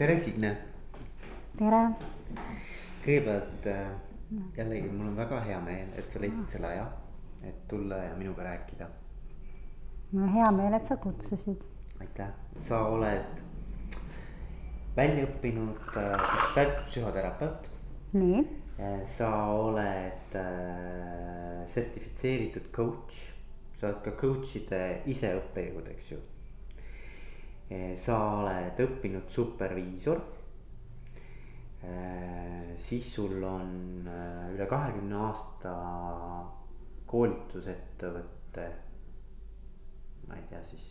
tere, Signe. tere. kõigepealt äh, jällegi mul on väga hea meel, et sa leidsid selle aja, et tulla ja minuga rääkida. mul on hea meel, et sa kutsusid. aitäh, sa oled välja õppinud gestaltpsühhoterapeut. nii. sa oled äh, sertifitseeritud coach, sa oled ka coach'ide iseõppejõud, eks ju sa oled õppinud superviisor. siis sul on üle kahekümne aasta koolitusettevõtte, ma ei tea siis,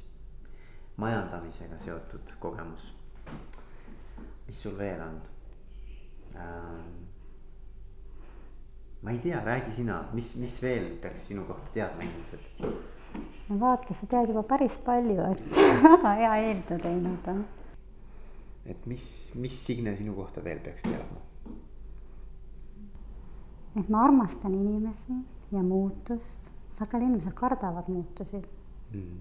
majandamisega seotud kogemus. mis sul veel on? ma ei tea, räägi sina, mis, mis veel peaks sinu kohta teadma inimesed? No vaata, sa tead juba päris palju, et väga hea eeltöö teinud on. et mis, mis Signe sinu kohta veel peaks teadma? et ma armastan inimesi ja muutust, sageli inimesed kardavad muutusi mm..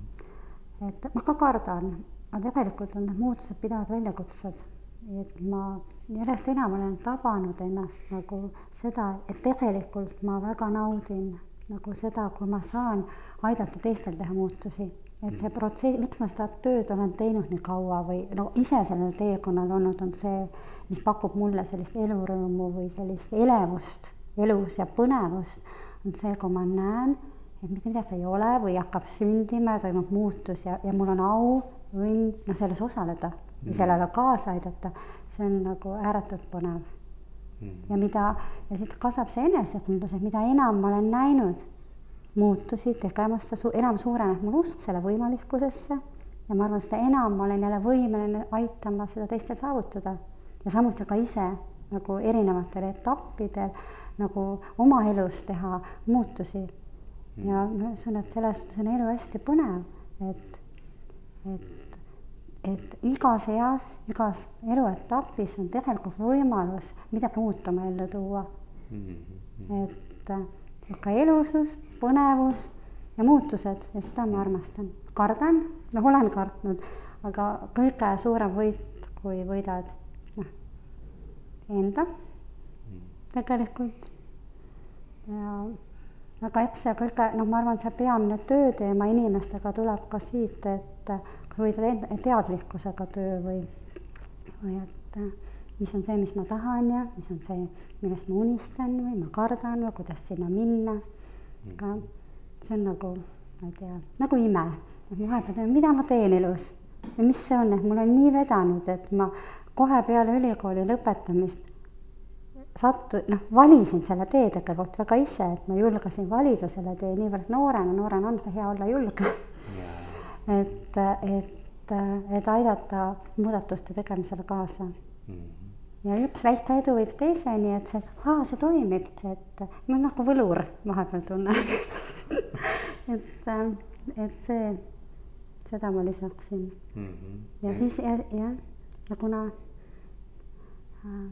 et ma ka kardan, aga tegelikult on need muutused pidevalt väljakutsed. et ma järjest enam olen tabanud ennast nagu seda, et tegelikult ma väga naudin nagu seda, kui ma saan aidata teistel teha muutusi. et see protsess, miks ma seda tööd olen teinud nii kaua või no ise sellel teekonnal olnud, on see, mis pakub mulle sellist elurõõmu või sellist elevust elus ja põnevust, on see, kui ma näen, et mitte midagi ei ole või hakkab sündima ja toimub muutus ja, ja mul on au, õnn, noh, selles osaleda või mm. sellele kaasa aidata, see on nagu ääretult põnev ja mida, ja siit kasvab see enesekindlus, et mida enam ma olen näinud muutusi tegemas, seda su-, enam suureneb mul usk selle võimalikkusesse ja ma arvan, seda enam ma olen jälle võimeline aitama seda teistel saavutada. ja samuti ka ise nagu erinevatel etappidel nagu oma elus teha muutusi. ja ma usun, et selles suhtes on elu hästi põnev, et, et et igas eas, igas eluetapis on tegelikult võimalus midagi uut oma ellu tuua mm. -hmm. et äh, sihuke elusus, põnevus ja muutused ja seda ma armastan. kardan, noh, olen kartnud, aga kõige suurem võit, kui võidad, noh, enda tegelikult. ja aga eks see kõige, noh, ma arvan, see peamine tööteema inimestega tuleb ka siit, et või teadlikkusega töö või, või et äh, mis on see, mis ma tahan ja mis on see, millest ma unistan või ma kardan või kuidas sinna minna. aga see on nagu, ma ei tea, nagu ime, et ma vahepeal, mida ma teen elus ja mis see on, et mul on nii vedanud, et ma kohe peale ülikooli lõpetamist sattu-, noh, valisin selle tee tegelikult väga ise, et ma julgesin valida selle tee niivõrd noorena, noorena on hea olla julge et, et, et aidata muudatuste tegemisele kaasa mm. -hmm. ja üks väike edu viib teiseni, et see, aa, see toimib, et ma nagu võlur vahepeal tunnen et, et see, seda ma lisaksin mm. -hmm. ja siis jah, jah, ja kuna äh,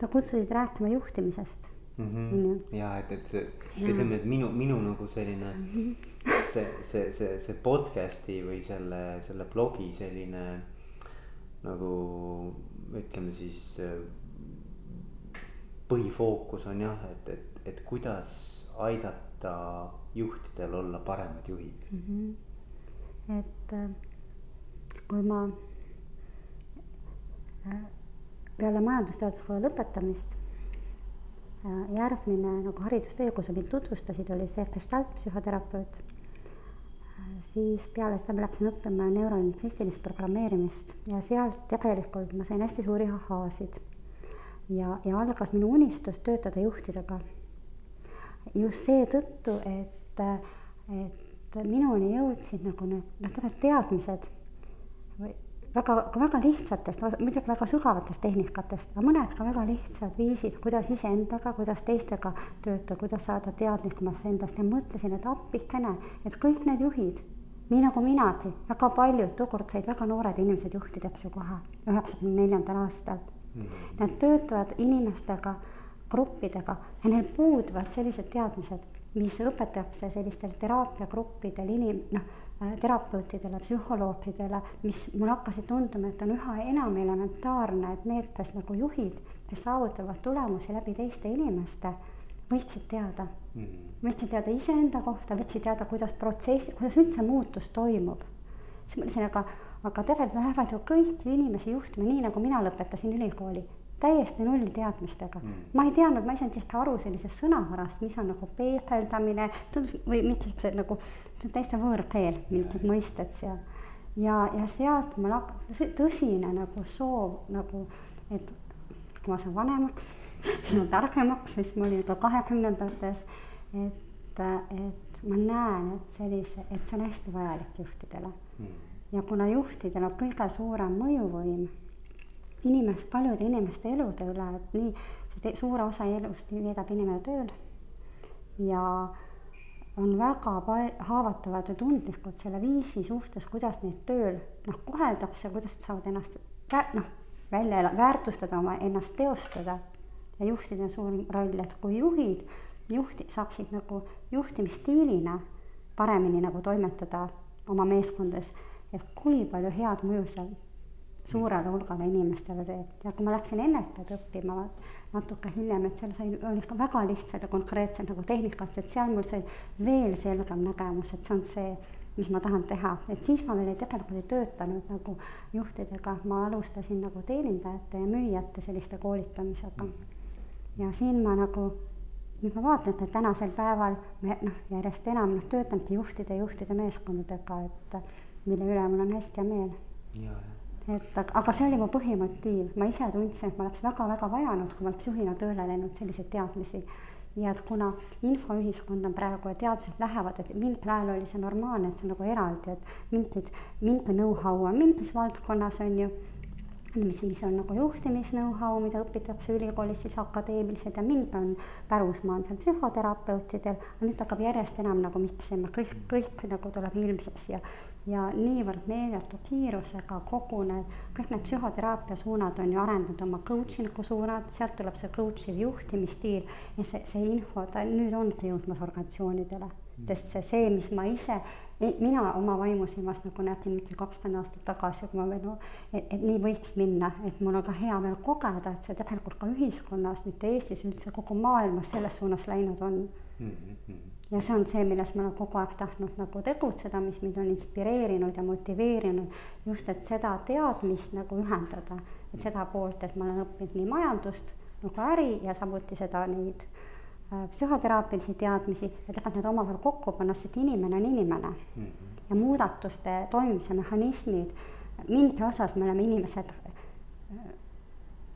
sa kutsusid rääkima juhtimisest mm. -hmm. ja et, et see, ütleme, et minu, minu nagu selline mhm. See, see, see, see podcast'i või selle, selle blogi selline nagu ütleme siis põhifookus on jah, et, et, et kuidas aidata juhtidel olla paremad juhid mm. -hmm. et äh, kui ma äh, peale majandusteaduskooli lõpetamist järgmine nagu haridustee, kus sa mind tutvustasid, oli see gestaltpsühhoterapeut. Äh, siis peale seda ma läksin õppima neurolingvistilist programmeerimist ja sealt tegelikult ma sain hästi suuri ahhaasid. ja, ja algas minu unistus töötada juhtidega. just seetõttu, et, et minuni jõudsid nagu need noh, tegelikult teadmised või väga, väga lihtsatest, muidugi väga sügavatest tehnikatest, aga mõned ka väga lihtsad viisid, kuidas iseendaga, kuidas teistega töötada, kuidas saada teadlikumaks endast ja mõtlesin, et appikene, et kõik need juhid, nii nagu minagi, väga paljud, tookord said väga noored inimesed juhtideks ju kohe, üheksakümne neljandal aastal mm. -hmm. Nad töötavad inimestega, gruppidega ja neil puuduvad sellised teadmised, mis õpetatakse sellistel teraapiagruppidel inim-, noh terapeutidele, psühholoogidele, mis mulle hakkasid tunduma, et on üha enam elementaarne, et need, kes nagu juhid, kes saavutavad tulemusi läbi teiste inimeste, võiksid teada mm. -hmm. võiksid teada iseenda kohta, võiksid teada, kuidas protsess, kuidas üldse muutus toimub. siis ma mõtlesin, aga, aga tegelikult lähevad ju kõiki inimesi juhtima, nii nagu mina lõpetasin ülikooli täiesti null teadmistega mm.. ma ei teadnud, ma ei saanud isegi aru sellisest sõnavarast, mis on nagu peegeldamine, tundus või mingisugused nagu, see on täitsa võõrkeel, mingid mõisted seal. ja, ja sealt mul hakkas tõsine nagu soov nagu, et kui ma saan vanemaks ja targemaks, siis ma olin ka kahekümnendates, et, et ma näen, et sellise, et see on hästi vajalik juhtidele. Mm.. ja kuna juhtidel on kõige suurem mõjuvõim inimest, paljude inimeste elude üle, et nii, see suure osa elust veedab inimene tööl ja on väga pal-, haavatavad ja tundlikud selle viisi suhtes, kuidas neid tööl noh, koheldakse, kuidas nad saavad ennast kä-, noh, välja ela-, väärtustada oma, ennast teostada. ja juhtida on suur roll, et kui juhid, juhti-, saaksid nagu juhtimisstiilina paremini nagu toimetada oma meeskondades, et kui palju head mõju seal suurele hulgale inimestele teeb ja kui ma läksin NLP-d õppima natuke hiljem, et seal sai, oli ka väga lihtsad ja konkreetsed nagu tehnikad, et seal mul sai veel selgem nägemus, et see on see, mis ma tahan teha, et siis ma veel ei, tegelikult ei töötanud nagu juhtidega, ma alustasin nagu teenindajate ja müüjate selliste koolitamisega. ja siin ma nagu, nüüd ma vaatan, et tänasel päeval me noh, järjest enam noh, töötangi juhtide, juhtide meeskondadega, et mille üle mul on hästi hea meel. ja, ja et aga, see oli mu põhimotiiv, ma ise tundsin, et ma oleks väga-väga vajanud, kui ma oleks juhina tööle läinud, selliseid teadmisi. ja et kuna infoühiskond on praegu ja teadmised lähevad, et mingil ajal oli see normaalne, et see on nagu eraldi, et mingid, mingi know-how on mingis valdkonnas, on ju. Mis, mis on nagu juhtimis know-how, mida õpitakse ülikoolis siis akadeemiliselt ja mingi on pärusmaa on seal psühhoterapeutidel, aga nüüd hakkab järjest enam nagu miksima, kõik, kõik nagu tuleb ilmsiks ja ja niivõrd meeletu kiirusega kogu need, kõik need psühhoteraapia suunad on ju arendanud oma coaching'u suunad, sealt tuleb see coach iv juhtimisstiil ja see, see info, ta nüüd ongi jõudmas organisatsioonidele. sest see, see, mis ma ise, mina oma vaimusilmas nagu nägin mingi kakskümmend aastat tagasi, kui ma veel et, et nii võiks minna, et mul on ka hea meel kogeda, et see tegelikult ka ühiskonnas, mitte Eestis, üldse kogu maailmas selles suunas läinud on. Mm. -hmm ja see on see, milles ma olen kogu aeg tahtnud nagu tegutseda, mis mind on inspireerinud ja motiveerinud just, et seda teadmist nagu ühendada, et seda poolt, et ma olen õppinud nii majandust nagu äri ja samuti seda neid äh, psühhoteraapilisi teadmisi ja tegelikult need omavahel kokku panna, sest inimene on inimene mm. -hmm. ja muudatuste toimimise mehhanismid, mingi osas me oleme inimesed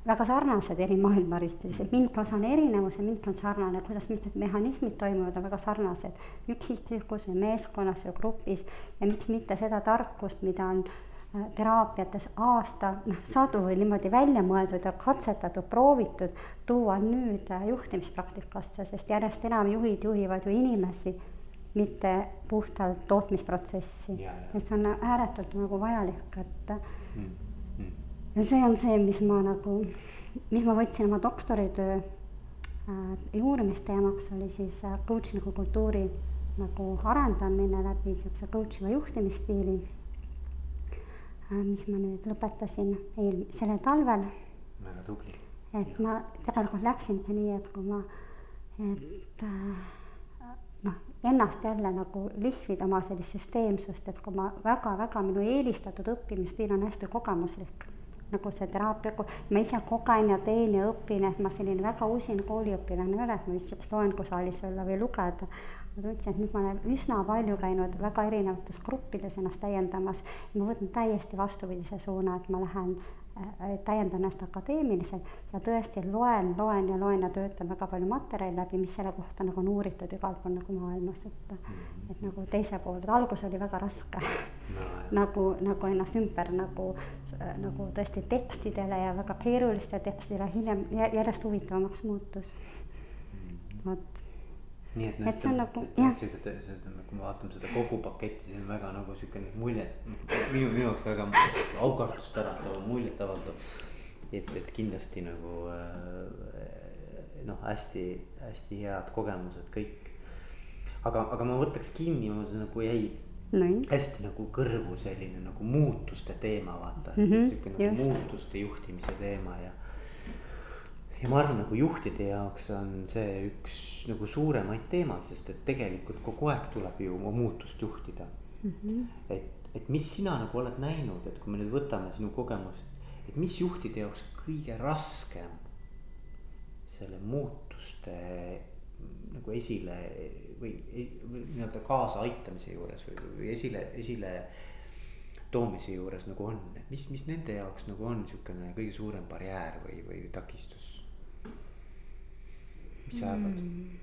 väga sarnased eri maailma riikides, et osa on erinevus ja mingi on sarnane, kuidas mitmed mehhanismid toimuvad, on väga sarnased. Üksikisikus või meeskonnas või grupis ja miks mitte seda tarkust, mida on äh, teraapiates aasta, noh, sadu või niimoodi välja mõeldud ja katsetatud, proovitud, tuua nüüd äh, juhtimispraktikasse, sest järjest enam juhid juhivad ju inimesi, mitte puhtalt tootmisprotsessi. et see on ääretult nagu vajalik, et mm ja see on see, mis ma nagu, mis ma võtsin oma doktoritöö äh, uurimisteemaks, oli siis äh, coaching'u kultuuri nagu arendamine läbi siukse coach iva juhtimisstiili äh,. mis ma nüüd lõpetasin eel-, sellel talvel. väga tubli. et ma tegelikult läksingi nii, et kui ma, et äh, noh, ennast jälle nagu lihvida oma sellist süsteemsust, et kui ma väga-väga minu eelistatud õppimisstiil on hästi kogemuslik nagu see teraapia, ma ise kogen ja teen ja õpin, et ma selline väga usin kooliõpilane ei ole, et ma lihtsalt loengusaalis olla või lugeda. ma tundsin, et nüüd ma olen üsna palju käinud väga erinevates gruppides ennast täiendamas. ma võtan täiesti vastupidise suuna, et ma lähen Äh, täiendan ennast akadeemiliselt ja tõesti loen, loen ja loen ja töötan väga palju materjali läbi, mis selle kohta nagu on uuritud igal pool nagu maailmas, et. -hmm. et nagu teise poole, algus oli väga raske no,. nagu, nagu ennast ümber nagu, nagu tõesti tekstidele ja väga keeruliste tekstidele hiljem järjest huvitavamaks muutus. Mhm. vot nii et noh, et see on nagu jah. seda, seda, kui me vaatame seda kogu paketti, see on väga nagu sihuke muljet, minu, minu jaoks väga aukartust äratav, muljetavaldav. et, et kindlasti nagu äh, noh, hästi-hästi head kogemused kõik. aga, aga ma võtaks kinni, ma nagu jäi no, hästi nagu kõrvu selline nagu muutuste teema, vaata mm -hmm, sihuke nagu just. muutuste juhtimise teema ja. Ja ma arvan, nagu juhtide jaoks on see üks nagu suuremaid teemasid, sest et tegelikult kogu aeg tuleb ju oma muutust juhtida mm. -hmm. et, et mis sina nagu oled näinud, et kui me nüüd võtame sinu kogemust, et mis juhtide jaoks kõige raskem selle muutuste nagu esile või, või nii-öelda kaasaaitamise juures või, või esile, esile toomise juures nagu on, et mis, mis nende jaoks nagu on niisugune kõige suurem barjäär või, või takistus? Mis sa arvad mm.?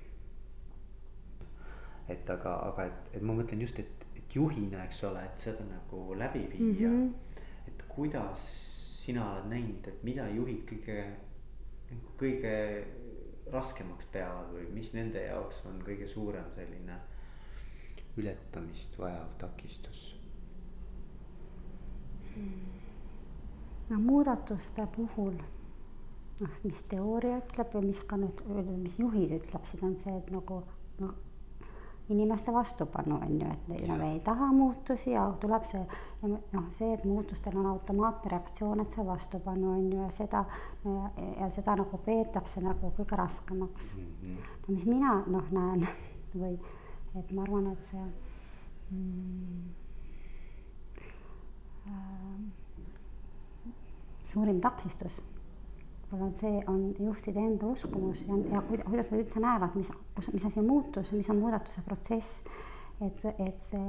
et aga, aga et, et ma mõtlen just, et, et juhina, eks ole, et seda nagu läbi viia mm. -hmm. et kuidas sina oled näinud, et mida juhid kõige, kõige raskemaks peavad või mis nende jaoks on kõige suurem selline ületamist vajav takistus? no muudatuste puhul, noh, mis teooria ütleb või mis ka nüüd, mis juhid ütleksid, on see, et nagu noh, inimeste vastupanu on ju, et me, me ei taha muutusi ja tuleb see noh, see, et muutustel on automaatne reaktsioon, et see vastupanu on ju ja seda ja, ja seda nagu peetakse nagu kõige raskemaks mm. -hmm. no mis mina noh näen või et ma arvan, et see mm, äh, suurim takistus võib-olla on see, on juhtide enda uskumus ja, ja kuidas nad üldse näevad, mis, kus, mis asi on muutus, mis on muudatuse protsess. et, et see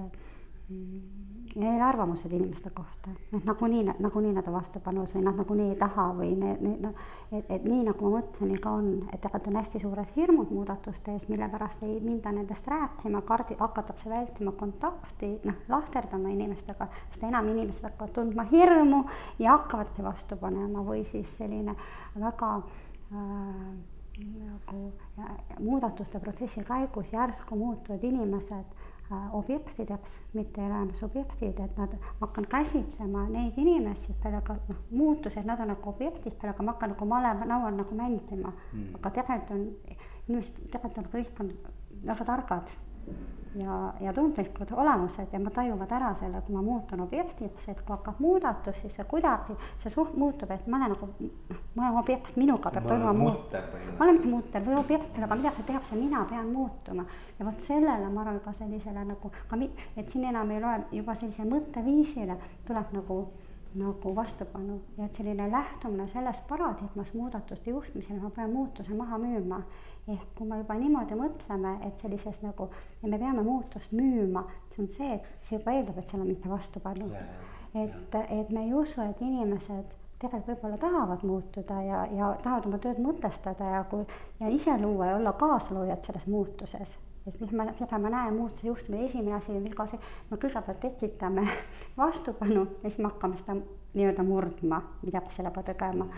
eelarvamused inimeste kohta, et nagunii, nagunii nad on vastupanus või nad nagunii ei taha või need, need noh, et, et nii nagu ma mõtlesin, nii ka on, et tegelikult on hästi suured hirmud muudatuste ees, mille pärast ei minda nendest rääkima, kardi, hakatakse vältima kontakti, noh, lahterdama inimestega, sest enam inimesed hakkavad tundma hirmu ja hakkavadki vastu panema või siis selline väga äh, nagu muudatuste protsessi käigus järsku muutuvad inimesed objektideks, mitte enam subjektid, et nad, ma hakkan käsitlema neid inimesi, kellega noh, muutused, nad on nagu objektid, kellega ma hakkan nagu malevalaual nagu mängima. Mm.. aga tegelikult on, inimesed, tegelikult on kõik on väga targad ja, ja tundlikud olemused ja nad tajuvad ära selle, kui ma muutun objektiks, et kui hakkab muudatus, siis see kuidagi, see suht muutub, et ma olen nagu noh, ma olen objekt, minuga peab toimuma mutter. ma olengi mutter või objekt, kellega midagi tehakse, mina pean muutuma. ja vot sellele ma arvan ka sellisele nagu ka, et siin enam ei loe juba sellise mõtteviisile tuleb nagu nagu vastupanu ja et selline lähtumine sellest paradigmas muudatuste juhtimisel, ma pean muutuse maha müüma ehk kui me juba niimoodi mõtleme, et sellises nagu me peame muutust müüma, see on see, et see juba eeldab, et seal on mingi vastupanu. et, et me ei usu, et inimesed tegelikult võib-olla tahavad muutuda ja, ja tahavad oma tööd mõtestada ja kui ja ise luua ja olla kaasloojad selles muutuses. Et mis ma, mida ma näen muutuse juhtumil, esimene asi on viga see, me kõigepealt tekitame vastupanu ja siis me hakkame seda nii-öelda murdma, midagi sellega tegema,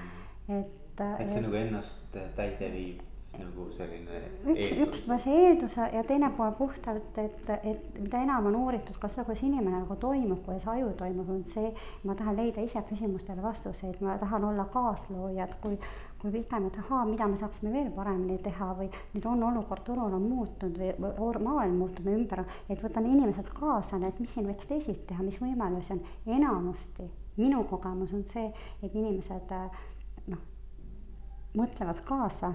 et. et see nagu ennast täide viib nagu selline. üks, üks on see eeldus ja teine pool puhtalt, et, et mida enam on uuritud ka seda, kuidas inimene nagu toimub, kuidas aju toimub, on see. ma tahan leida ise küsimustele vastuseid, ma tahan olla kaaslooja, et kui, kui pigem, et ahaa, mida me saaksime veel paremini teha või nüüd on olukord turul on muutunud või, või maailm muutub ümber, et võtan inimesed kaasa, et mis siin võiks teisiti teha, mis võimalusi on. enamasti minu kogemus on see, et inimesed noh, mõtlevad kaasa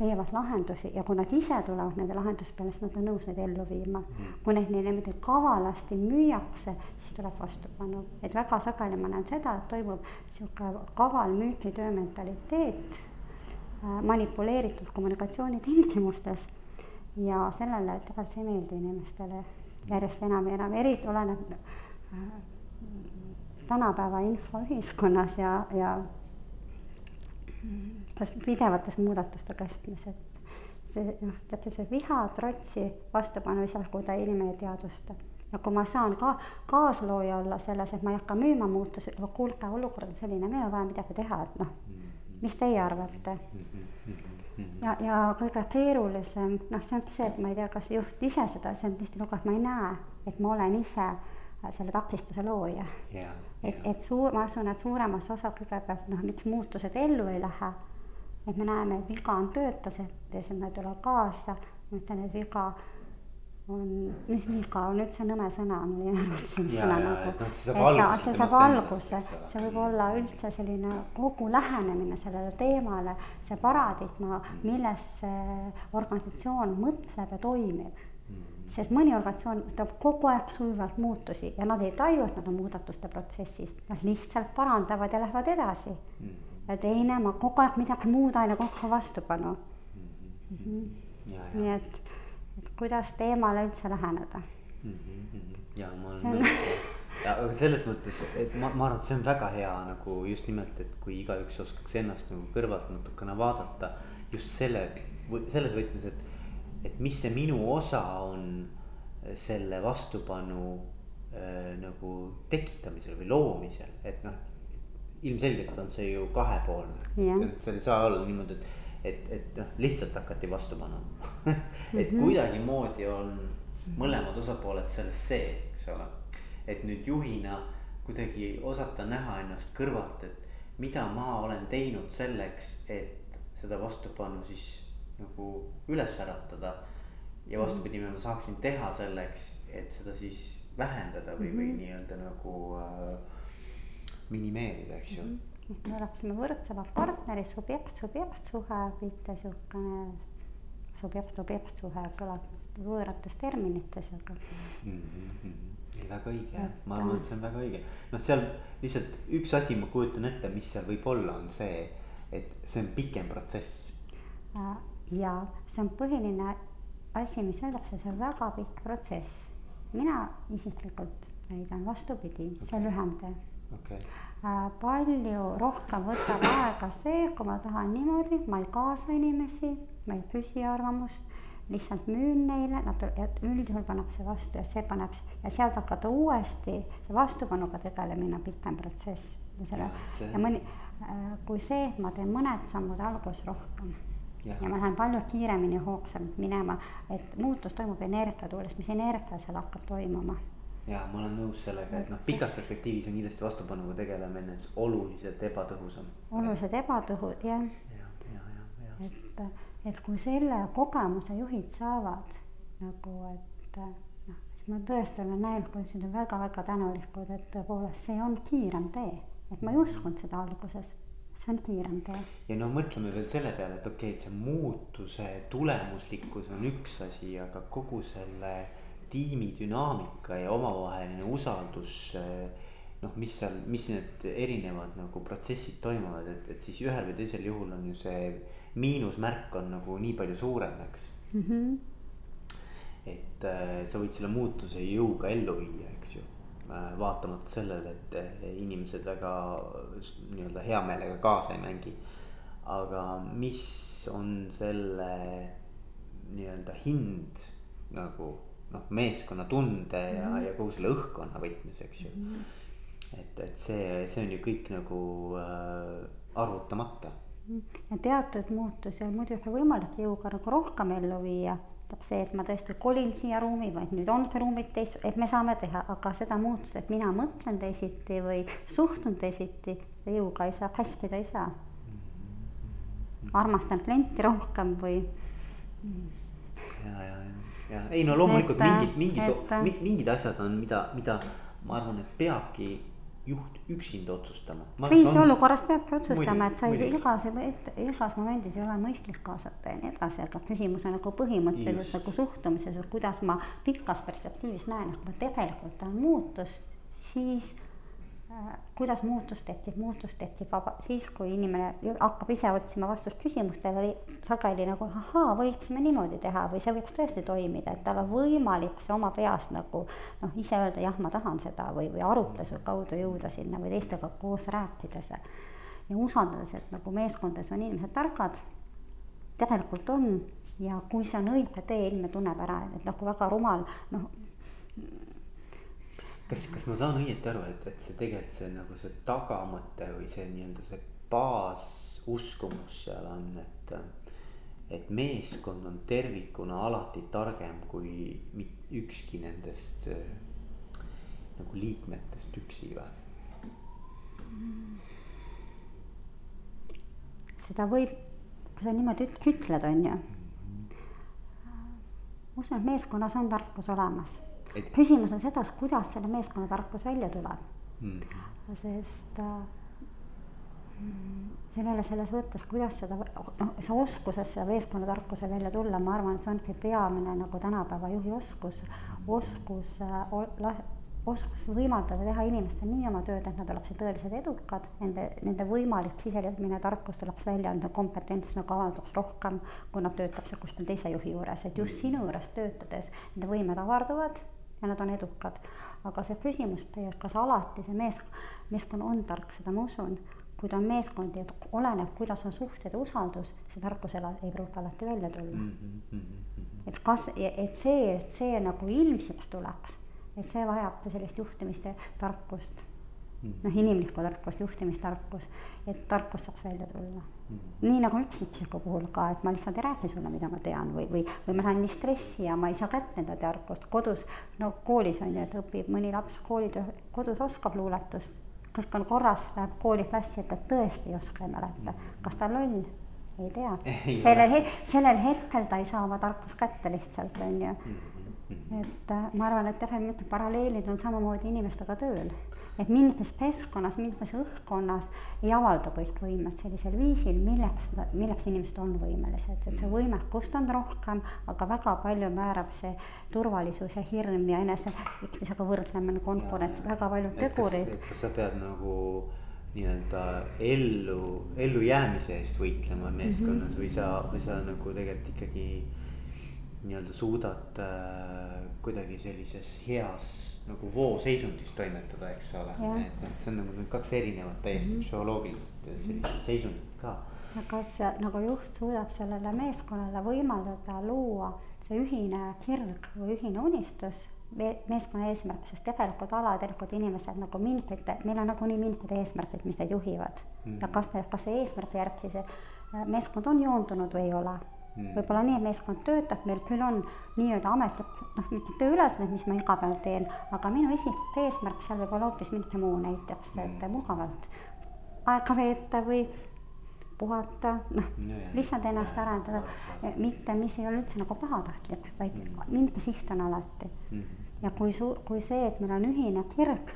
leiavad lahendusi ja kui nad ise tulevad nende lahenduste peale, siis nad on nõus neid ellu viima. kui neid neile niimoodi kavalasti müüakse, siis tuleb vastupanu, et väga sageli ma näen seda, et toimub sihuke kaval müügitöö mentaliteet äh, manipuleeritud kommunikatsiooni tingimustes. ja sellele tegelikult ei meeldi inimestele järjest enam ja enam, eriti oleneb äh, tänapäeva infoühiskonnas ja, ja pidevates muudatuste keskmes, et see noh, tekib see viha, trotsi, vastupanu seal, kui ta inimene ei teadvusta. ja kui ma saan ka kaaslooja olla selles, et ma ei hakka müüma muutusi, aga kuulge, olukord on selline, meil on vaja midagi teha, et noh, mis teie arvate? ja, ja kõige keerulisem, noh, see ongi see, et ma ei tea, kas juht ise seda, see on tihtilugu, et ma ei näe, et ma olen ise selle takistuse looja yeah,. et, et suur, ma usun, et suuremas osas kõigepealt noh, miks muutused ellu ei lähe. Et me näeme, et viga on töötas, et teised nad ei tule kaasa, ma ütlen, et viga on, mis viga? On üldse nõme sõna, mul arvesta sellist Ja, sõna ja, nagu. noh, see saab alguse. see see võib olla üldse selline kogu lähenemine sellele teemale, see paradigma, milles see organisatsioon mõtleb ja toimib. Sest mõni organisatsioon toob kogu aeg sujuvalt muutusi ja nad ei taju, et nad on muudatuste protsessis, nad lihtsalt parandavad ja lähevad edasi. Ja teine, ma kogu aeg midagi muud aina kokku vastupanu. ja, nii ja, et, et kuidas teemale üldse läheneda. ja ma olen nõus. aga selles mõttes, et ma, ma arvan, et see on väga hea nagu just nimelt, et kui igaüks oskaks ennast nagu kõrvalt natukene vaadata just selle, selles võtmes, et, et mis see minu osa on selle vastupanu äh, nagu tekitamisel või loomisel, et noh. Ilmselgelt on see ju kahepoolne Jah., seal ei saa olla niimoodi, et, et, et noh, lihtsalt hakati vastu panema et Mhm. kuidagimoodi on mõlemad osapooled selles sees, eks ole. et nüüd juhina kuidagi osata näha ennast kõrvalt, et mida ma olen teinud selleks, et seda vastupanu siis nagu üles äratada. ja vastupidi, mida ma saaksin teha selleks, et seda siis vähendada või, või nii-öelda nagu äh, minimeerida, eks ju. et me oleksime võrdsemad partnerid, subjekt, subjektsuhe, mitte siukene subjekt, objektsuhe kõlab võõrates terminites, aga ei, väga õige, ma arvan, et see on väga õige, noh, seal lihtsalt üks asi, ma kujutan ette, mis seal võib olla, on see, et see on pikem protsess. äh, ja see on põhiline asi, mis öeldakse, see on väga pikk protsess. mina isiklikult väidan vastupidi, see on lühem tee okay., äh, palju rohkem võtab aega see, kui ma tahan niimoodi, ma ei kaasa inimesi, ma ei küsi arvamust, lihtsalt müün neile, nad ja üldjuhul paneb see vastu ja see paneb ja sealt hakata uuesti vastupanuga tegelemine on pikem protsess ja selle see- ja mõni, kui see, et ma teen mõned sammud alguses rohkem Jah. ja ma lähen palju kiiremini hoogsamalt minema, et muutus toimub energia tuules, mis energia seal hakkab toimuma ja ma olen nõus sellega, et noh, pikas perspektiivis on kindlasti vastupanuga tegelemine oluliselt ebatõhusam. oluliselt ebatõhu-, jah ja, ja, ja, ja, et, et kui selle kogemuse juhid saavad nagu, et noh, siis ma tõesti olen näinud, kuidas nad on väga-väga tänulikud, et tõepoolest see on kiirem tee. et ma ei uskunud seda alguses, see on kiirem tee. ja no mõtleme veel selle peale, et okei okay,, et see muutuse tulemuslikkus on üks asi, aga kogu selle tiimi dünaamika ja omavaheline usaldus. noh, mis seal, mis need erinevad nagu protsessid toimuvad, et, et siis ühel või teisel juhul on ju see miinusmärk on nagu nii palju suurem, eks et äh, sa võid selle muutuse jõuga ellu viia, eks ju äh,. vaatamata sellele, et inimesed väga nii-öelda hea meelega kaasa ei mängi. aga mis on selle nii-öelda hind nagu noh, meeskonnatunde ja, ja kogu selle õhkkonna võtmes, eks ju. et, et see, see on ju kõik nagu äh, arvutamata ja teatud muutusi on muidugi võimalik jõuga nagu rohkem ellu viia. tähendab see, et ma tõesti kolin siia ruumi, vaid nüüd ongi ruumid teist, et me saame teha, aga seda muutust, et mina mõtlen teisiti või suhtun teisiti, jõuga ei saa, käskida ei saa. armastan klienti rohkem või ja, ja, ja, ja ei no loomulikult Et, mingid, mingid mingid asjad on, mida, mida ma arvan, et peabki juht üksinda otsustama. kriisiolukorras peabki otsustama, et sa ei, igas, igas momendis ei ole mõistlik kaasata ja nii edasi, aga küsimus on nagu põhimõtteliselt Just. nagu suhtumises, et kuidas ma pikas perspektiivis näen, et kui ma tegelikult tahan muutust, siis kuidas muutus tekib, muutus tekib vaba, siis kui inimene hakkab ise otsima vastust küsimustele, sageli nagu ahaa, võiksime niimoodi teha või see võiks tõesti toimida, et tal on võimalik see oma peas nagu noh, ise öelda jah, ma tahan seda või, või arutluse kaudu jõuda sinna või teistega koos rääkides ja usaldades, et nagu meeskondades on inimesed targad, tegelikult on. Ja kui see on õige tee, inimene tunneb ära, et nagu väga rumal noh, kas, kas ma saan õieti aru, et, et see tegelikult see nagu see tagamõte või see nii-öelda see baasuskumus seal on, et. et meeskond on tervikuna alati targem kui ükski nendest nagu liikmetest üksi või? seda võib, kui sa niimoodi üt- ütled, on ju. ma usun, et meeskonnas on tarkus olemas Et- küsimus on selles, kuidas selle meeskonna tarkus välja tuleb mm.. sest äh, mm, sellele selles mõttes, kuidas seda, noh, see oskuses seda meeskonnatarkuse välja tulla, ma arvan, et see ongi peamine nagu tänapäeva juhi oskus, oskus äh, oskus võimaldada teha inimestel nii oma tööd, et nad oleksid tõeliselt edukad, nende, nende võimalik siseliitmine tarkus tuleks välja, nende kompetents nagu avalduks rohkem, kui nad töötaksid kuskil teise juhi juures, et just sinu juures töötades nende võimed avarduvad ja nad on edukad. aga see küsimus tegelikult, kas alati see mees, meeskond on tark, seda ma usun, kui ta on meeskond ja oleneb, kuidas on suhted ja usaldus, see tarkus ela- ei pruugi alati välja tulla Mm -hmm. Mm -hmm. et kas, et see, et see nagu ilmsiks tuleks, et see vajab sellist juhtimist ja tarkust. Noh, inimlikku tarkust, juhtimistarkust, et tarkust saaks välja tulla. nii nagu üksikisiku puhul ka, et ma lihtsalt ei räägi sulle, mida ma tean või, või, või ma lähen nii stressi ja ma ei saa kätte enda tarkust, kodus, no koolis on ju, et õpib mõni laps koolitöö, kodus oskab luuletust, kõik on korras, läheb kooli klassi, et ta tõesti ei oska ei mäleta, kas ta loll? ei tea, sellel het-, sellel hetkel ta ei saa oma tarkust kätte lihtsalt, on ju. et äh, ma arvan, et tegelikult paralleelid on samamoodi inimestega tööl. Et mingites keskkonnas, mingites õhkkonnas ei avaldu kõik võimed sellisel viisil, milleks, milleks inimesed on võimelised, et see võimekust on rohkem, aga väga palju määrab see turvalisus ja hirm ja enese üksteisega võrdlemine, konkurents, väga paljud tegurid. kas sa pead nagu nii-öelda ellu, ellujäämise eest võitlema meeskonnas mm -hmm. või sa, või sa nagu tegelikult ikkagi nii-öelda suudad äh, kuidagi sellises heas nagu vooseisundis toimetada, eks ole, et noh, see on nagu need kaks erinevat täiesti mm -hmm. psühholoogilist sellist seisundit ka. kas nagu juht suudab sellele meeskonnale võimaldada luua see ühine kirg või ühine unistus me-, meeskonna eesmärk, sest tegelikult alatäielikult inimesed nagu mingite, meil on nagunii mingid eesmärgid, mis neid juhivad mm. -hmm. ja kas, kas see eesmärgi järgi see äh, meeskond on joondunud või ei ole mm.. võib-olla nii, et meeskond töötab, meil küll on nii-öelda ametlik, noh, mingid tööülesanded, mis ma iga päev teen, aga minu isiklik eesmärk seal võib olla hoopis midagi muu, näiteks, et mugavalt aega veeta või puhata, noh, lihtsalt ennast arendada, mitte, mis ei ole üldse nagu pahatahtlik, vaid mingi siht on alati. Mm. -hmm. ja kui su-, kui see, et meil on ühine kirg,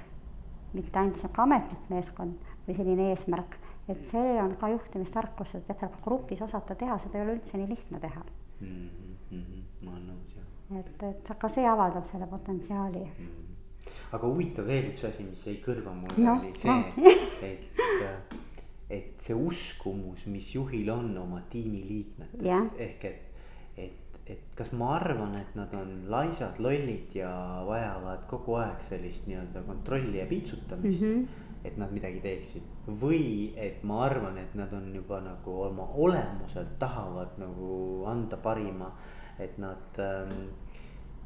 mitte ainult sihuke ametlik meeskond või selline eesmärk, et see on ka juhtimistarkus, et tegelikult grupis osata teha, seda ei ole üldse nii lihtne teha mm. -hmm. ma olen nõus, jah. et, et aga see avaldab selle potentsiaali mm. -hmm. aga huvitav veel üks asi, mis jäi kõrva mulle no, oli see no., et et see uskumus, mis juhil on oma tiimiliikmetest, ehk et, et, kas ma arvan, et nad on laisad, lollid ja vajavad kogu aeg sellist nii-öelda kontrolli ja piitsutamist mm. -hmm et nad midagi teeksid või et ma arvan, et nad on juba nagu oma olemuselt tahavad nagu anda parima, et nad ähm,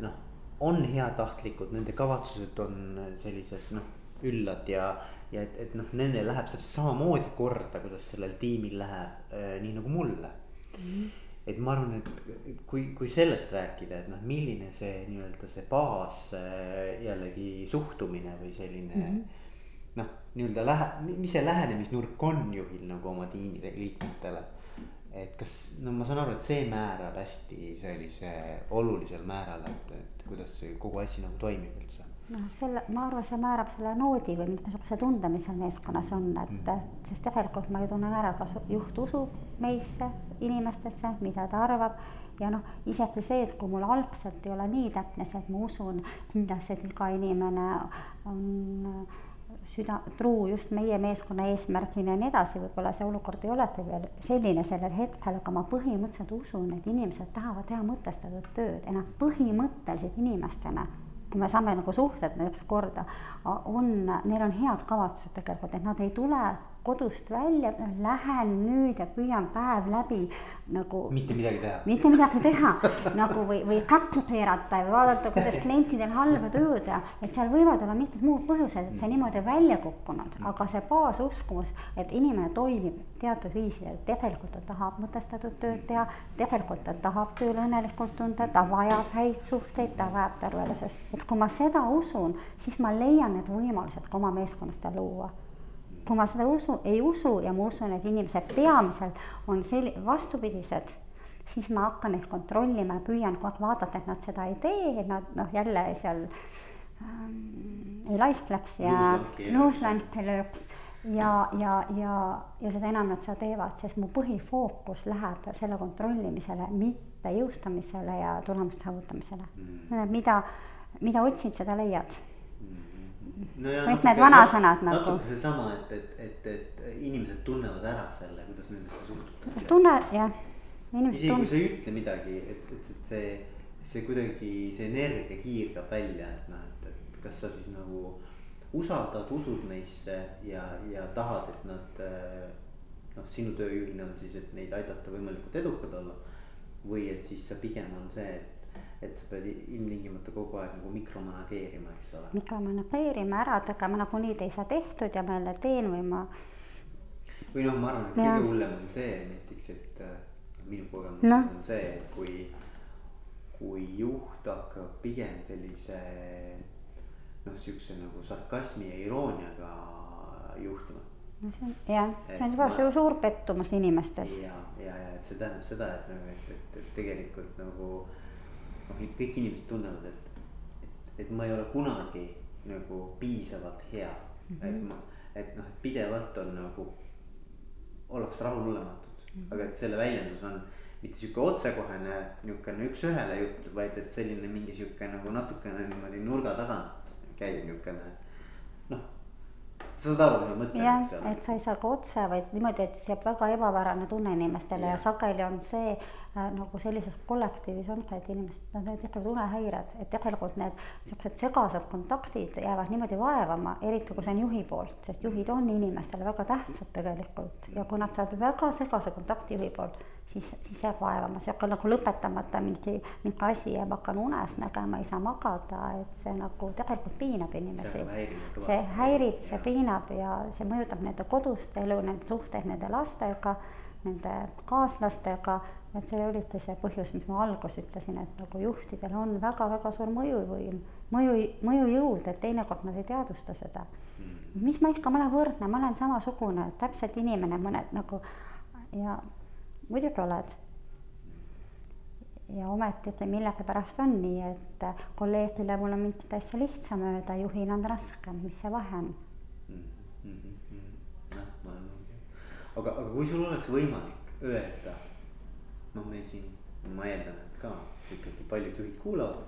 noh, on heatahtlikud, nende kavatsused on sellised noh, üllad ja ja et, et noh, nendel läheb täpselt samamoodi korda, kuidas sellel tiimil läheb äh,, nii nagu mulle mm. -hmm. Et ma arvan, et kui, kui sellest rääkida, et noh, milline see nii-öelda see baas äh, jällegi suhtumine või selline mm -hmm. noh, nii-öelda lähe-, mis see lähenemisnurk on juhil nagu oma tiimide liikmetele. et kas, no ma saan aru, et see määrab hästi sellise olulisel määral, et, et kuidas see kogu asi nagu toimib üldse noh, selle, ma arvan, see määrab selle noodi või niisuguse tunde, mis seal meeskonnas on, et mm. sest tegelikult ma ju tunnen ära, kas juht usub meisse, inimestesse, mida ta arvab. ja noh, isegi see, et kui mul algselt ei ole nii täpne see, et ma usun kindlasti, et iga inimene on süda, truu just meie meeskonna eesmärgile ja nii edasi, võib-olla see olukord ei olegi veel selline sellel hetkel, aga ma põhimõtteliselt usun, et inimesed tahavad teha mõtestatud tööd ja nad põhimõtteliselt inimestena kui me saame nagu suhted näiteks korda, on, neil on head kavatsused tegelikult, et nad ei tule kodust välja, lähen nüüd ja püüan päev läbi nagu. mitte midagi teha. mitte midagi teha nagu või, või käkku keerata ja vaadata, kuidas klientidel halba tööd ja et seal võivad olla mingid muud põhjused, et see niimoodi välja kukkunud, aga see baasuskumus, et inimene toimib teatud viisil, tegelikult ta tahab mõtestatud tööd teha, tegelikult ta tahab tööl õnnelikult tunda, ta vajab häid suhteid, ta vajab tervelisust, et kui ma seda usun, siis ma leian need võimalused ka oma meeskonnas luua kui ma seda usu, ei usu ja ma usun, et inimesed peamiselt on sel-, vastupidised, siis ma hakkan neid kontrollima ja püüan kogu aeg vaadata, et nad seda ei tee, nad noh, jälle seal ähm, ei laiskleks ja nuuslanki lööks. ja, ja, ja, ja seda enam nad seda teevad, sest mu põhifookus läheb selle kontrollimisele, mitte jõustamisele ja tulemuste saavutamisele. Mm.. mida, mida otsid, seda leiad no ja kõik need vanasõnad nagu. natuke seesama, et, et, et, et inimesed tunnevad ära selle, kuidas nendesse suhtutakse. tunne, jah. isegi kui sa ei ütle midagi, et, et, et see, see kuidagi, see energia kiirgab välja, et noh, et, et kas sa siis nagu usaldad, usud neisse ja, ja tahad, et nad. noh, sinu tööjuhina on siis, et neid aidata võimalikult edukad olla. või et siis sa pigem on see, et et sa pead ilmtingimata kogu aeg nagu mikromanageerima, eks ole. mikromanageerima, ära tegema nagunii te ei saa tehtud ja ma jälle teen või ma. või noh, ma arvan, et kõige hullem on see näiteks, et äh, minu kogemus no. on see, et kui, kui juht hakkab pigem sellise noh, siukse nagu sarkasmi ja irooniaga juhtima no see on jah, see on juba ma... suur pettumus inimestes. ja, ja, ja et see tähendab seda, et nagu, et, et, et tegelikult nagu noh, kõik inimesed tunnevad, et, et, et ma ei ole kunagi nagu piisavalt hea mm. -hmm. et ma, et noh, pidevalt on nagu, ollakse rahulolematud mm, -hmm. aga et selle väljendus on mitte sihuke otsekohene niukene üks-ühele jutt, vaid et selline mingi sihuke nagu natukene niimoodi nurga tagant käiv niukene noh sa saad aru, mis ma mõtlen, eks ole. et sa ei saa ka otse, vaid niimoodi, et siis jääb väga ebapärane tunne inimestele ja, ja sageli on see nagu sellises kollektiivis ongi, et inimesed, nad tekivad unehäired, et tegelikult need siuksed segased kontaktid jäävad niimoodi vaevama, eriti kui see on juhi poolt, sest juhid on inimestele väga tähtsad tegelikult ja kui nad saavad väga segase kontakti juhi poolt siis, siis jääb vaevama, see hakkab nagu lõpetamata mingi, mingi asi ma hakkan unes nägema, ei saa magada, et see nagu tegelikult piinab inimesi. see häirib, see piinab ja see mõjutab nende kodust elu, nende suhteid nende lastega, nende kaaslastega. Et see oligi see põhjus, mis ma alguses ütlesin, et nagu juhtidel on väga-väga suur mõjuvõim, mõju, mõjujõud, et teinekord nad ei teadvusta seda. Mm. mis ma ikka, ma olen võrdne, ma olen samasugune, täpselt inimene, mõned nagu ja muidugi oled. ja ometigi millegipärast on nii, et kolleegile mul on mingit asja lihtsam öelda, juhil on raskem, mis see vahe on mm? -hmm. olen nõus. aga, aga kui sul oleks võimalik öelda, noh, meil siin, ma eeldan, et ka ikkagi paljud juhid kuulavad.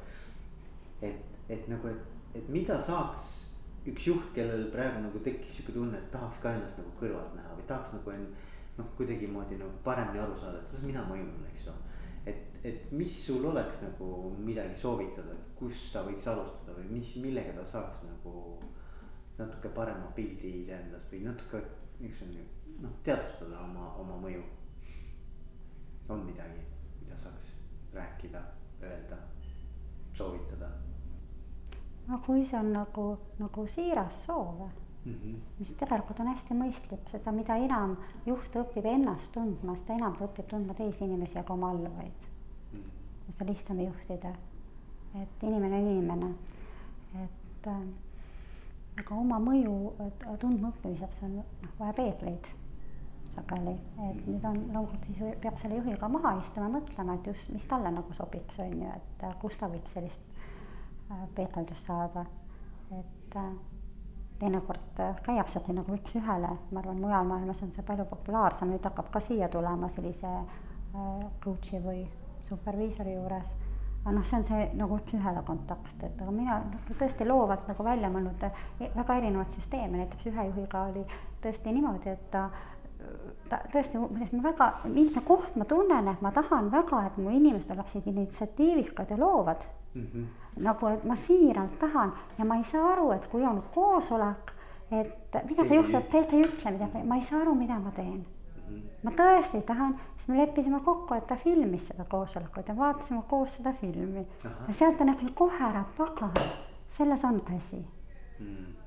et, et nagu, et, et mida saaks üks juht, kellel praegu nagu tekkis sihuke tunne, et tahaks ka ennast nagu kõrvalt näha või tahaks nagu end noh, kuidagimoodi nagu paremini aru saada, et kuidas mina mõjun, eks ju. et, et mis sul oleks nagu midagi soovitada, et kust ta võiks alustada või mis, millega ta saaks nagu natuke parema pildi iseendast või natuke niisugune noh, teadvustada oma, oma mõju. On midagi, mida saaks rääkida, öelda, soovitada? no kui see on nagu, nagu siiras soov mm. -hmm. mis tegelikult on hästi mõistlik, seda, mida enam juht õpib ennast tundma, seda enam ta õpib tundma teisi inimesi, aga oma alluvaid mm. -hmm. seda lihtsam juhtida. et inimene on inimene, et äh, aga oma mõju tundma õppimiseks on noh, vaja peegleid sageli, et nüüd on loomulikult siis peab selle juhiga maha istuma, mõtlema, et just, mis talle nagu sobiks, on ju, et äh, kus ta võiks sellist äh, peegeldust saada, et äh, teinekord äh, käiaksegi nagu üks-ühele, ma arvan, mujal maailmas on see palju populaarsem, nüüd hakkab ka siia tulema sellise coach'i või superviisori juures. aga noh, see on see nagu üks-ühele kontakt, et aga mina tõesti loovalt nagu välja mõelnud e, väga erinevaid süsteeme, näiteks ühe juhiga oli tõesti niimoodi, et ta ta tõesti, ma väga, mitme koht ma tunnen, et ma tahan väga, et mu inimesed oleksid initsiatiivikad ja loovad mm. -hmm. nagu, et ma siiralt tahan ja ma ei saa aru, et kui on koosolek, et midagi juhtub, keegi ei ütle midagi, ma ei saa aru, mida ma teen mm. -hmm. ma tõesti tahan, siis me leppisime kokku, et ta filmis seda koosolekut ja vaatasime koos seda filmi. ja sealt ta nägi kohe ära, pagan, selles on käsi mm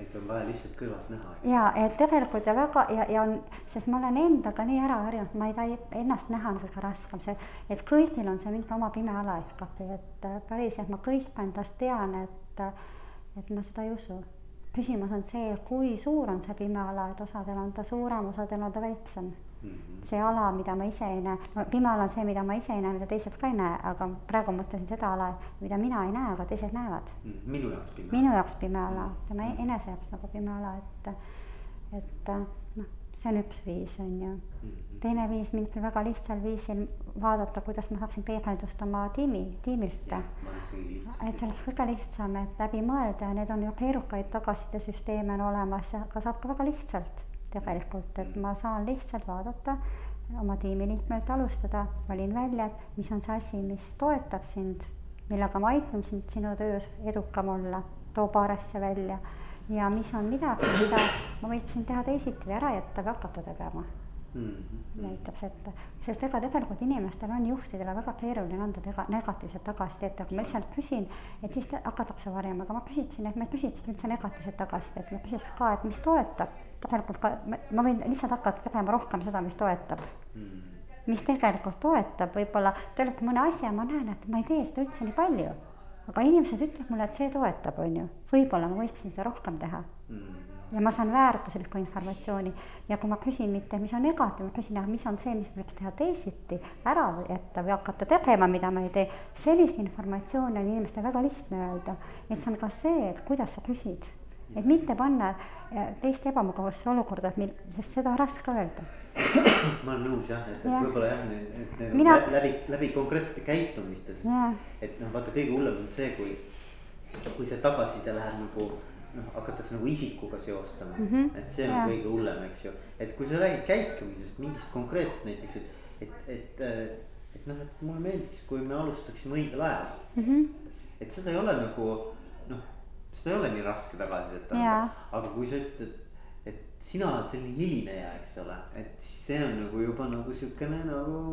et on vaja lihtsalt kõrvalt näha. ja et tegelikult ja väga ja, ja on, sest ma olen endaga nii ära harjunud, ma ei taha ennast näha on kõige raskem, see, et kõigil on see mingi oma pime ala ikkagi, et äh, päriselt ma kõike endast tean, et, äh, et ma seda ei usu. küsimus on see, kui suur on see pime ala, et osadel on ta suurem, osadel on ta väiksem mm. -hmm. see ala, mida ma ise ei näe, no pime ala on see, mida ma ise ei näe, mida teised ka ei näe, aga praegu mõtlesin seda ala, mida mina ei näe, aga teised näevad mm,. minu jaoks pime. minu jaoks pime ala, tema enese jaoks nagu pime ala, et, et noh, see on üks viis, on ju mm. -hmm. teine viis mind väga lihtsal viisil vaadata, kuidas ma saaksin peegeldust oma tiimi, tiimilt. et see oleks kõige lihtsam, et läbi mõelda ja need on ju keerukaid tagasisidesüsteeme on olemas, aga saab ka väga lihtsalt tegelikult, et ma saan lihtsalt vaadata oma tiimiliikmelt alustada, valin välja, et mis on see asi, mis toetab sind, millega ma aitan sind sinu töös edukam olla, too paar asja välja. Ja mis on midagi, mida ma võiksin teha teisiti või ära jätta või hakata tegema. Mm. -hmm. näitab seda, sest ega tegelikult inimestel on juhtidele väga keeruline anda tega, negatiivset tagasisidet, aga ma lihtsalt küsin, et siis hakatakse varjama, aga ma küsisin, et ma ei küsinud üldse negatiivset tagasisidet, ma küsisin ka, et mis toetab tegelikult ka, ma võin lihtsalt hakata tegema rohkem seda, mis toetab mm.. mis tegelikult toetab, võib-olla te olete mõne asja, ma näen, et ma ei tee seda üldse nii palju. aga inimesed ütlevad mulle, et see toetab, on ju, võib-olla ma võiksin seda rohkem teha mm. ja ma saan väärtuslikku informatsiooni ja kui ma küsin mitte, mis on negatiivne, ma küsin, mis on see, mis võiks teha teisiti, ära jätta või hakata tegema, mida ma ei tee. sellist informatsiooni on inimestel väga lihtne öelda, et see on ka see, et kuidas sa küsid et mitte panna teist ebamugavasse olukorda, et mil, sest seda on raske öelda. ma olen nõus jah, et, et võib-olla jah, need, need Mina... läbi, läbi konkreetsete käitumiste, sest et noh, vaata kõige hullem on see, kui, kui see tagasiside läheb nagu noh, hakatakse nagu isikuga seostama mm, -hmm. et see on ja. kõige hullem, eks ju. et kui sa räägid käitumisest, mingist konkreetsest näiteks, et, et, et, et noh, et mulle meeldiks, kui me alustaksime õigel ajal mm. -hmm. et seda ei ole nagu seda ei ole nii raske tagasisidet anda, aga kui sa ütled, et, et sina oled selline hilineja, eks ole, et siis see on nagu juba nagu siukene nagu.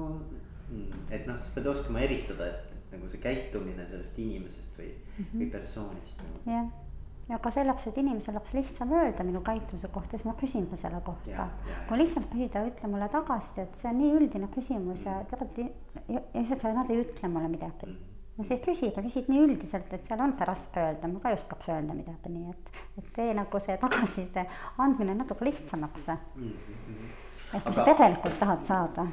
Mm, et noh, sa pead oskama eristada, et, et nagu see käitumine sellest inimesest või mm, -hmm. või persoonist nagu.. jah, ja ka selleks, et inimesel oleks lihtsam öelda minu käitumise kohta, siis ma küsin ka selle kohta. kui lihtsalt küsida, ütle mulle tagasisidet, see on nii üldine küsimus ja tegelikult ja lihtsalt nad ei ütle mulle midagi mm. No sa ei küsi, sa küsid nii üldiselt, et seal on raske öelda, ma ka ei oskaks öelda midagi, nii et, et tee nagu see tagasiside andmine natuke lihtsamaks mm. -hmm. et kui sa tegelikult tahad saada.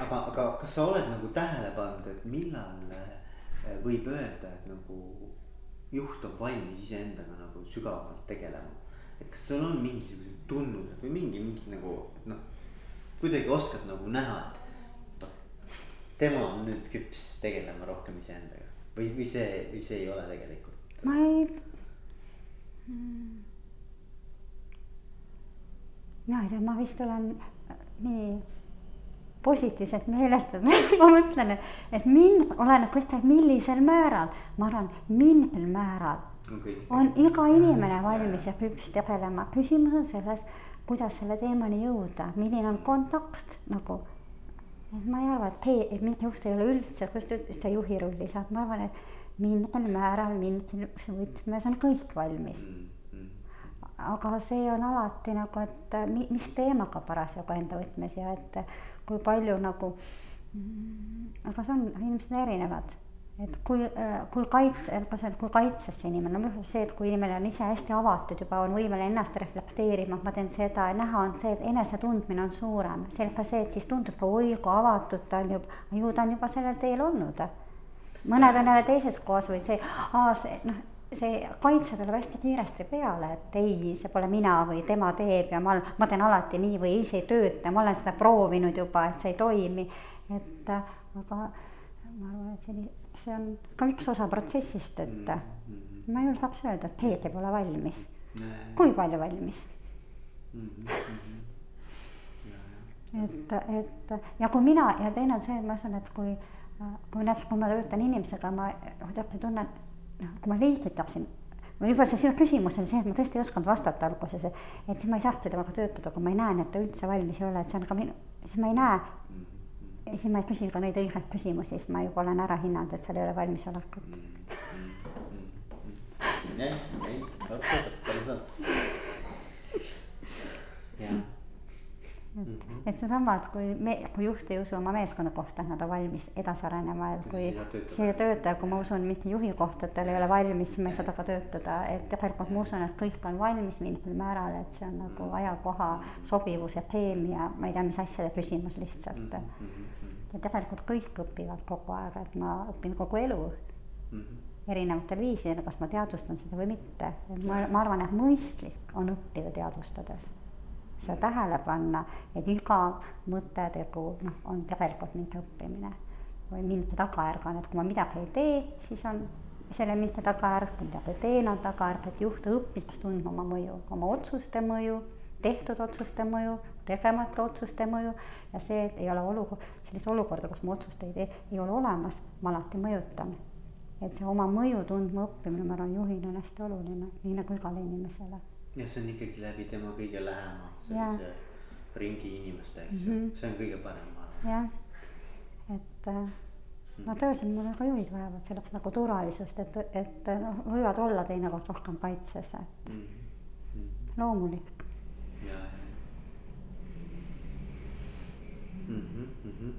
aga, aga kas sa oled nagu tähele pannud, et millal eh, võib öelda, et nagu juht on valmis iseendaga nagu sügavamalt tegelema? et kas sul on mingisugused tunnused või mingi, mingi nagu noh, kuidagi oskad nagu näha, et tema on nüüd küps tegelema rohkem iseendaga või, või see, või see ei ole tegelikult? ma ei mm.. mina ei tea, ma vist olen nii positiivselt meelestatud ma mõtlen, et, mind, oleneb kõik, millisel määral, ma arvan, mingil määral okay. on iga inimene valmis ja küps tegelema, küsimus on selles, kuidas selle teemani jõuda, milline on kontakt nagu et ma ei arva, et hei, et mind juht ei ole üldse, kuidas ta üldse juhi rolli saab, ma arvan, et mingil määral, mingis võtmes on kõik valmis. Aga see on alati nagu, et mis teemaga parasjagu enda võtmes ja et kui palju nagu, mm, aga see on, inimesed on erinevad et kui, äh, kui kaitse, kui kaitses see inimene, noh see, et kui inimene on ise hästi avatud juba, on võimeline ennast reflekteerima, ma teen seda, näha on see, et enesetundmine on suurem, selge see, et siis tundub ka oi kui avatud ta on juba, ju ta on juba sellel teel olnud. mõned on jälle teises kohas või see, aa see noh, see kaitse tuleb hästi kiiresti peale, et ei, see pole mina või tema teeb ja ma, ma teen alati nii või ei, see ei tööta, ma olen seda proovinud juba, et see ei toimi, et aga ma arvan, et oli see on ka üks osa protsessist, et mm -hmm. ma julgeks öelda, et Peeter pole valmis. kui palju valmis mm? -hmm. et, et ja kui mina ja teine on see, et ma usun, et kui, kui näiteks, kui ma töötan inimesega, ma kuidagi tunnen, noh, kui ma liigitaksin või juba see sinu küsimus oli see, et ma tõesti ei osanud vastata alguses, et siis ma ei saakski temaga töötada, kui ma ei näe, et ta üldse valmis ei ole, et see on ka minu, siis ma ei näe mm ja siis ma ei küsi ka neid õigeid küsimusi, siis ma juba olen ära hinnanud, et seal ei ole valmisolekut. jah, ei, absoluutselt, päris on. jah, et mm, -hmm. et seesama, et kui me, kui juht ei usu oma meeskonna kohta, et nad on valmis edasi arenema, et kui see töötaja, kui ma usun mitte juhi kohta, et tal ei ole valmis, siis ma ei saa temaga töötada, et tegelikult ma usun, et kõik on valmis mingil määral, et see on nagu ajakoha sobivus ja keemia, ma ei tea, mis asjade küsimus lihtsalt mm. -hmm. ja tegelikult kõik õpivad kogu aeg, et ma õpin kogu elu mm. -hmm erinevatel viisidel, kas ma teadvustan seda või mitte, ma, ma arvan, et mõistlik on õppida teadvustades seda tähele panna, et iga mõte, tegu, noh, on tegelikult mingi õppimine või mingi tagajärg on, et kui ma midagi ei tee, siis on selle mitme tagajärg, kui midagi teen, on tagajärg, et juht õppis tundma oma mõju, oma otsuste mõju, tehtud otsuste mõju, tegemata otsuste mõju. Ja see, et ei ole olukord, sellist olukorda, kus ma otsust ei tee, ei ole olemas, ma alati mõjutan. et see oma mõju tundma õppimine, ma arvan, juhina on hästi oluline, nii nagu igale inimesele ja see on ikkagi läbi tema kõige lähema sellise ja. ringi inimeste, eks ju mm -hmm., see on kõige parem, ma arvan. jah, et äh, no tõenäoliselt mul ka juhid vajavad selleks nagu turvalisust, et, et noh, võivad olla teinekord rohkem kaitses, et mm -hmm. loomulik. ja, ja mm. -hmm, mm -hmm.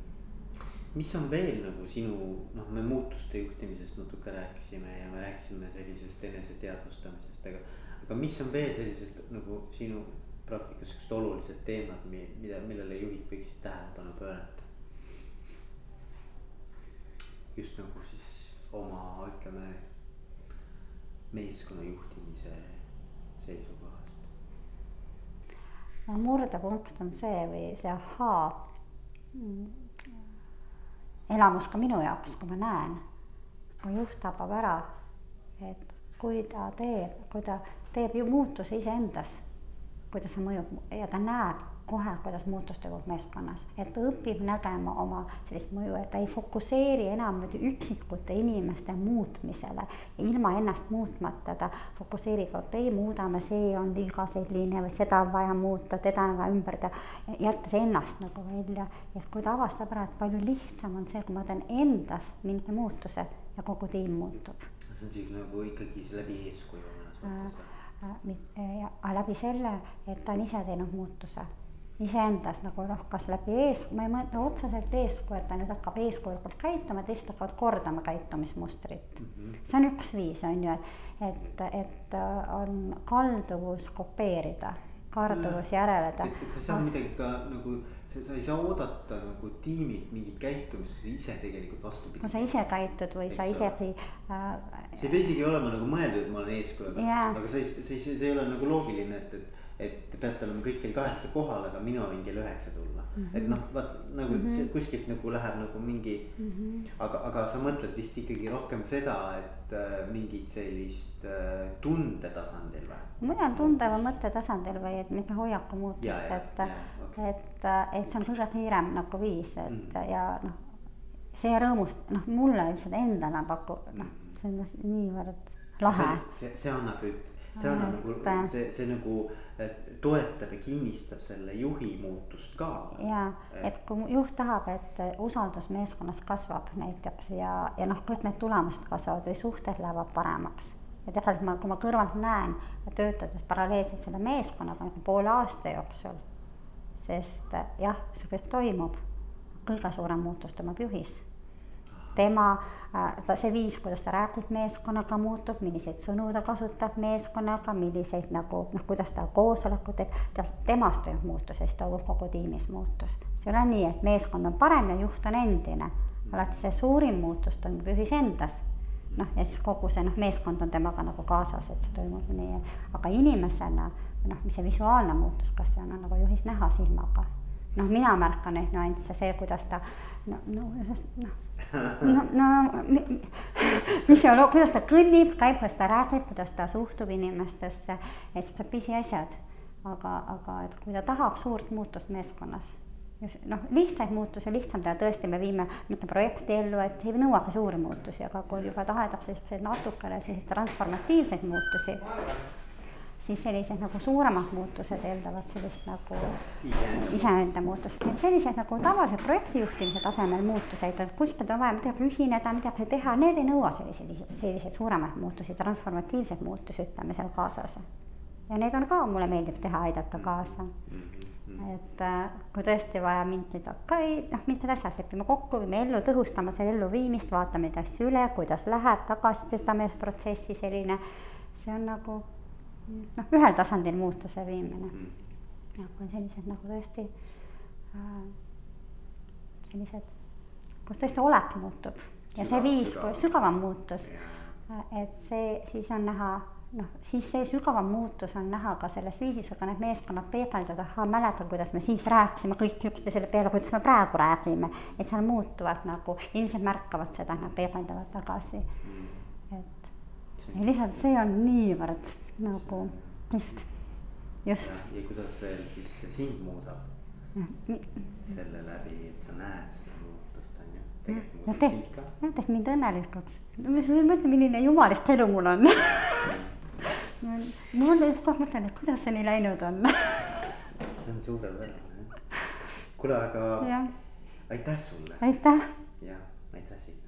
mis on veel nagu sinu, noh, me muutuste juhtimisest natuke rääkisime ja me rääkisime sellisest eneseteadvustamisest, aga aga mis on veel sellised nagu sinu praktikas siuksed olulised teemad, mida, millele juhid võiksid tähelepanu pöörata? just nagu siis oma, ütleme, meeskonna juhtimise seisukohast. no murdepunkt on see või see ahaa elamus ka minu jaoks, kui ma näen, kui juht tabab ära, et kui ta teeb, kui ta teeb ju muutuse iseendas, kuidas see mõjub ja ta näeb kohe, kuidas muutus toimub meeskonnas, et ta õpib nägema oma sellist mõju, et ta ei fokusseeri enam nüüd üksikute inimeste muutmisele. ilma ennast muutmata ta fokusseerib, okei, muudame, see on liiga selline või seda on vaja muuta, teda on vaja ümber teha. jättes ennast nagu välja, et kui ta avastab ära, et palju lihtsam on see, kui ma teen endas mingi muutuse ja kogu tiim muutub. see on siis nagu ikkagi läbi eeskuju mõnes mõttes või? Ja läbi selle, et ta on ise teinud muutuse iseendas nagu noh, kas läbi ees, ma ei mõtle otseselt eeskuju, et ta nüüd hakkab eeskujulikult käituma, teised hakkavad kordama käitumismustrit mm. -hmm. see on üks viis, on ju, et, et on kalduvus kopeerida, karduvus järele teha. et, et sa saa midagi ka nagu, sa ei saa oodata nagu tiimilt mingit käitumist, kui sa ise tegelikult vastupidi. no sa ise käitud või Eks sa isegi äh,. see ei pea isegi olema nagu mõeldud, et ma olen eeskuju, aga sa ei, see, see, see ei ole nagu loogiline, et, et et te peate olema kõik kell kaheksa kohal, aga mina võin kell üheksa tulla mm. -hmm. et noh, vaat nagu mm -hmm. kuskilt nagu läheb nagu mingi mm, -hmm. aga, aga sa mõtled vist ikkagi rohkem seda, et äh, mingit sellist äh, tundetasandil või? ma mõtlen tunde või mõttetasandil või et mingi hoiaku muutust, et, okay. et, et see on kõige kiirem nagu viis, et mm -hmm. ja noh, see rõõmust, noh, mulle lihtsalt endale pakub, noh, see on niivõrd lahe. see, see annab, see annab nagu, see, see nagu toetab ja kinnistab selle juhi muutust ka. ja, et kui juht tahab, et usaldus meeskonnas kasvab näiteks ja, ja noh, kõik need tulemused kasvavad või suhted lähevad paremaks. ja tegelikult ma, kui ma kõrvalt näen, töötades paralleelselt selle meeskonnaga nagu poole aasta jooksul, sest jah, see kõik toimub, kõige suurem muutus toimub juhis tema, äh, see viis, kuidas ta räägib meeskonnaga, muutub, milliseid sõnu ta kasutab meeskonnaga, milliseid nagu noh, kuidas ta koosolekut teeb, temast toimub muutus ja siis toimub kogu tiimis muutus. see ei ole nii, et meeskond on parem ja juht on endine, alati see suurim muutus toimub juhis endas. noh, ja siis kogu see noh, meeskond on temaga nagu kaasas, et see toimub nii, aga inimesena noh, mis see visuaalne muutus, kas see on nagu juhis näha silmaga noh, mina märkan neid nüansse, see, kuidas ta no, no, noh, no, no see on, kuidas ta kõnnib, käib, kuidas ta räägib, kuidas ta suhtub inimestesse, et on pisiasjad. aga, aga et kui ta tahab suurt muutust meeskonnas, noh, lihtsaid muutusi lihtsam teha, tõesti, me viime mitte projekti ellu, et ei nõuagi suuri muutusi, aga kui juba tahetakse selliseid natukene selliseid transformatiivseid muutusi siis sellised nagu suuremad muutused eeldavad sellist nagu iseenda muutust, et sellised nagu tavalise projektijuhtimise tasemel muutuseid, et kuskilt on vaja midagi ühineda, midagi teha, need ei nõua selliseid, selliseid suuremaid muutusi, transformatiivseid muutusi, ütleme seal kaasas. ja need on ka, mulle meeldib teha, aidata kaasa. et äh, kui tõesti vaja mingid, okei, noh, mingid asjad lepime kokku, viime ellu, tõhustame selle elluviimist, vaatame neid asju üle, kuidas läheb, tagasisestamisprotsessi selline, see on nagu noh, ühel tasandil muutuse viimine. kui on sellised nagu tõesti äh, sellised, kus tõesti olek muutub ja see viis, sügavam muutus, et see siis on näha noh, siis see sügavam muutus on näha ka selles viisis, aga need meeskonnad peegeldavad, ahhaa, mäletan, kuidas me siis rääkisime kõik üksteisele peale, kuidas me praegu räägime. et seal muutuvad nagu, inimesed märkavad seda, nad peegeldavad tagasi. et ja lihtsalt see on niivõrd nagu kihvt, just. ja kuidas veel siis see sind muudab selle läbi, et sa näed seda muutust, on ju. tegelikult muudab sind ka. jah, teeb mind õnnelikuks. ma mõtlen, milline jumalik elu mul on mul kogu aeg mõtlen, et kuidas see nii läinud on see on suurepärane jah. kuule, aga ja. aitäh sulle. aitäh. ja aitäh Signe.